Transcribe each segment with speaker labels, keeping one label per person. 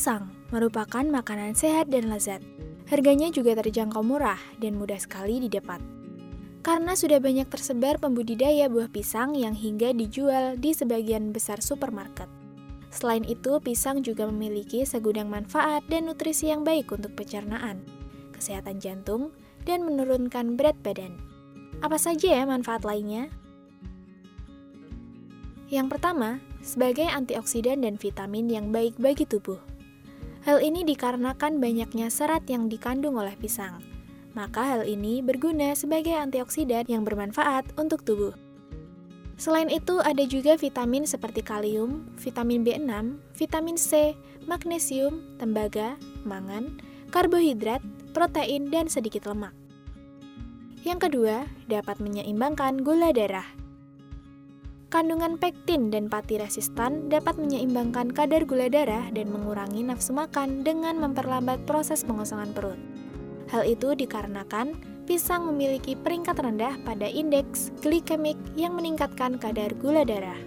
Speaker 1: Pisang merupakan makanan sehat dan lezat. Harganya juga terjangkau murah dan mudah sekali didapat. Karena sudah banyak tersebar pembudidaya buah pisang yang hingga dijual di sebagian besar supermarket. Selain itu, pisang juga memiliki segudang manfaat dan nutrisi yang baik untuk pencernaan, kesehatan jantung, dan menurunkan berat badan. Apa saja ya manfaat lainnya? Yang pertama, sebagai antioksidan dan vitamin yang baik bagi tubuh. Hal ini dikarenakan banyaknya serat yang dikandung oleh pisang. Maka hal ini berguna sebagai antioksidan yang bermanfaat untuk tubuh. Selain itu, ada juga vitamin seperti kalium, vitamin B6, vitamin C, magnesium, tembaga, mangan, karbohidrat, protein, dan sedikit lemak. Yang kedua, dapat menyeimbangkan gula darah. Kandungan pektin dan pati resistan dapat menyeimbangkan kadar gula darah dan mengurangi nafsu makan dengan memperlambat proses pengosongan perut. Hal itu dikarenakan pisang memiliki peringkat rendah pada indeks glikemik yang meningkatkan kadar gula darah.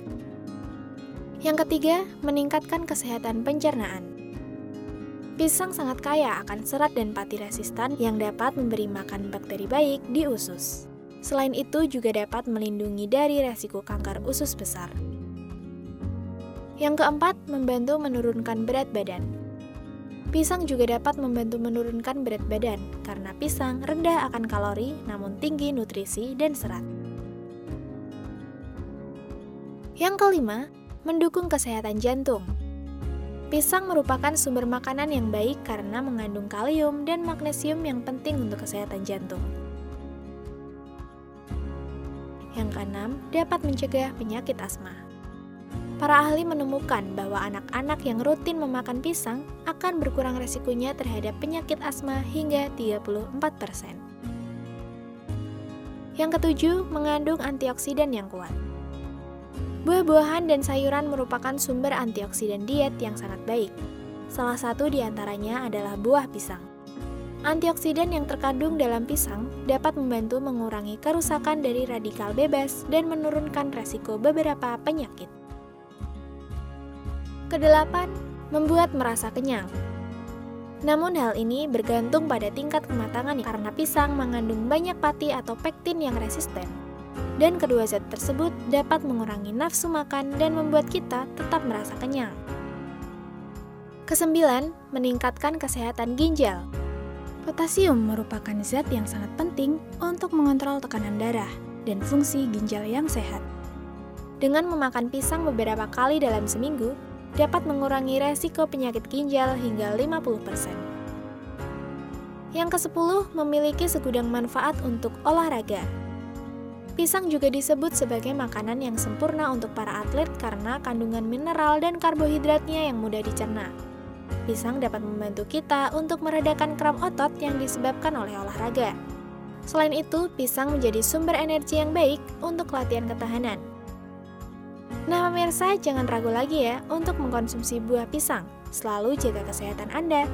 Speaker 1: Yang ketiga, meningkatkan kesehatan pencernaan. Pisang sangat kaya akan serat dan pati resistan yang dapat memberi makan bakteri baik di usus. Selain itu juga dapat melindungi dari resiko kanker usus besar. Yang keempat, membantu menurunkan berat badan. Pisang juga dapat membantu menurunkan berat badan karena pisang rendah akan kalori namun tinggi nutrisi dan serat. Yang kelima, mendukung kesehatan jantung. Pisang merupakan sumber makanan yang baik karena mengandung kalium dan magnesium yang penting untuk kesehatan jantung. Yang keenam, dapat mencegah penyakit asma. Para ahli menemukan bahwa anak-anak yang rutin memakan pisang akan berkurang resikonya terhadap penyakit asma hingga 34%. Yang ketujuh, mengandung antioksidan yang kuat. Buah-buahan dan sayuran merupakan sumber antioksidan diet yang sangat baik. Salah satu di antaranya adalah buah pisang. Antioksidan yang terkandung dalam pisang dapat membantu mengurangi kerusakan dari radikal bebas dan menurunkan resiko beberapa penyakit. Kedelapan, membuat merasa kenyang. Namun hal ini bergantung pada tingkat kematangan karena pisang mengandung banyak pati atau pektin yang resisten. Dan kedua zat tersebut dapat mengurangi nafsu makan dan membuat kita tetap merasa kenyang. Kesembilan, meningkatkan kesehatan ginjal. Potasium merupakan zat yang sangat penting untuk mengontrol tekanan darah dan fungsi ginjal yang sehat. Dengan memakan pisang beberapa kali dalam seminggu, dapat mengurangi resiko penyakit ginjal hingga 50%. Yang ke-10 memiliki segudang manfaat untuk olahraga. Pisang juga disebut sebagai makanan yang sempurna untuk para atlet karena kandungan mineral dan karbohidratnya yang mudah dicerna. Pisang dapat membantu kita untuk meredakan kram otot yang disebabkan oleh olahraga. Selain itu, pisang menjadi sumber energi yang baik untuk latihan ketahanan. Nah, pemirsa, jangan ragu lagi ya untuk mengkonsumsi buah pisang. Selalu jaga kesehatan Anda.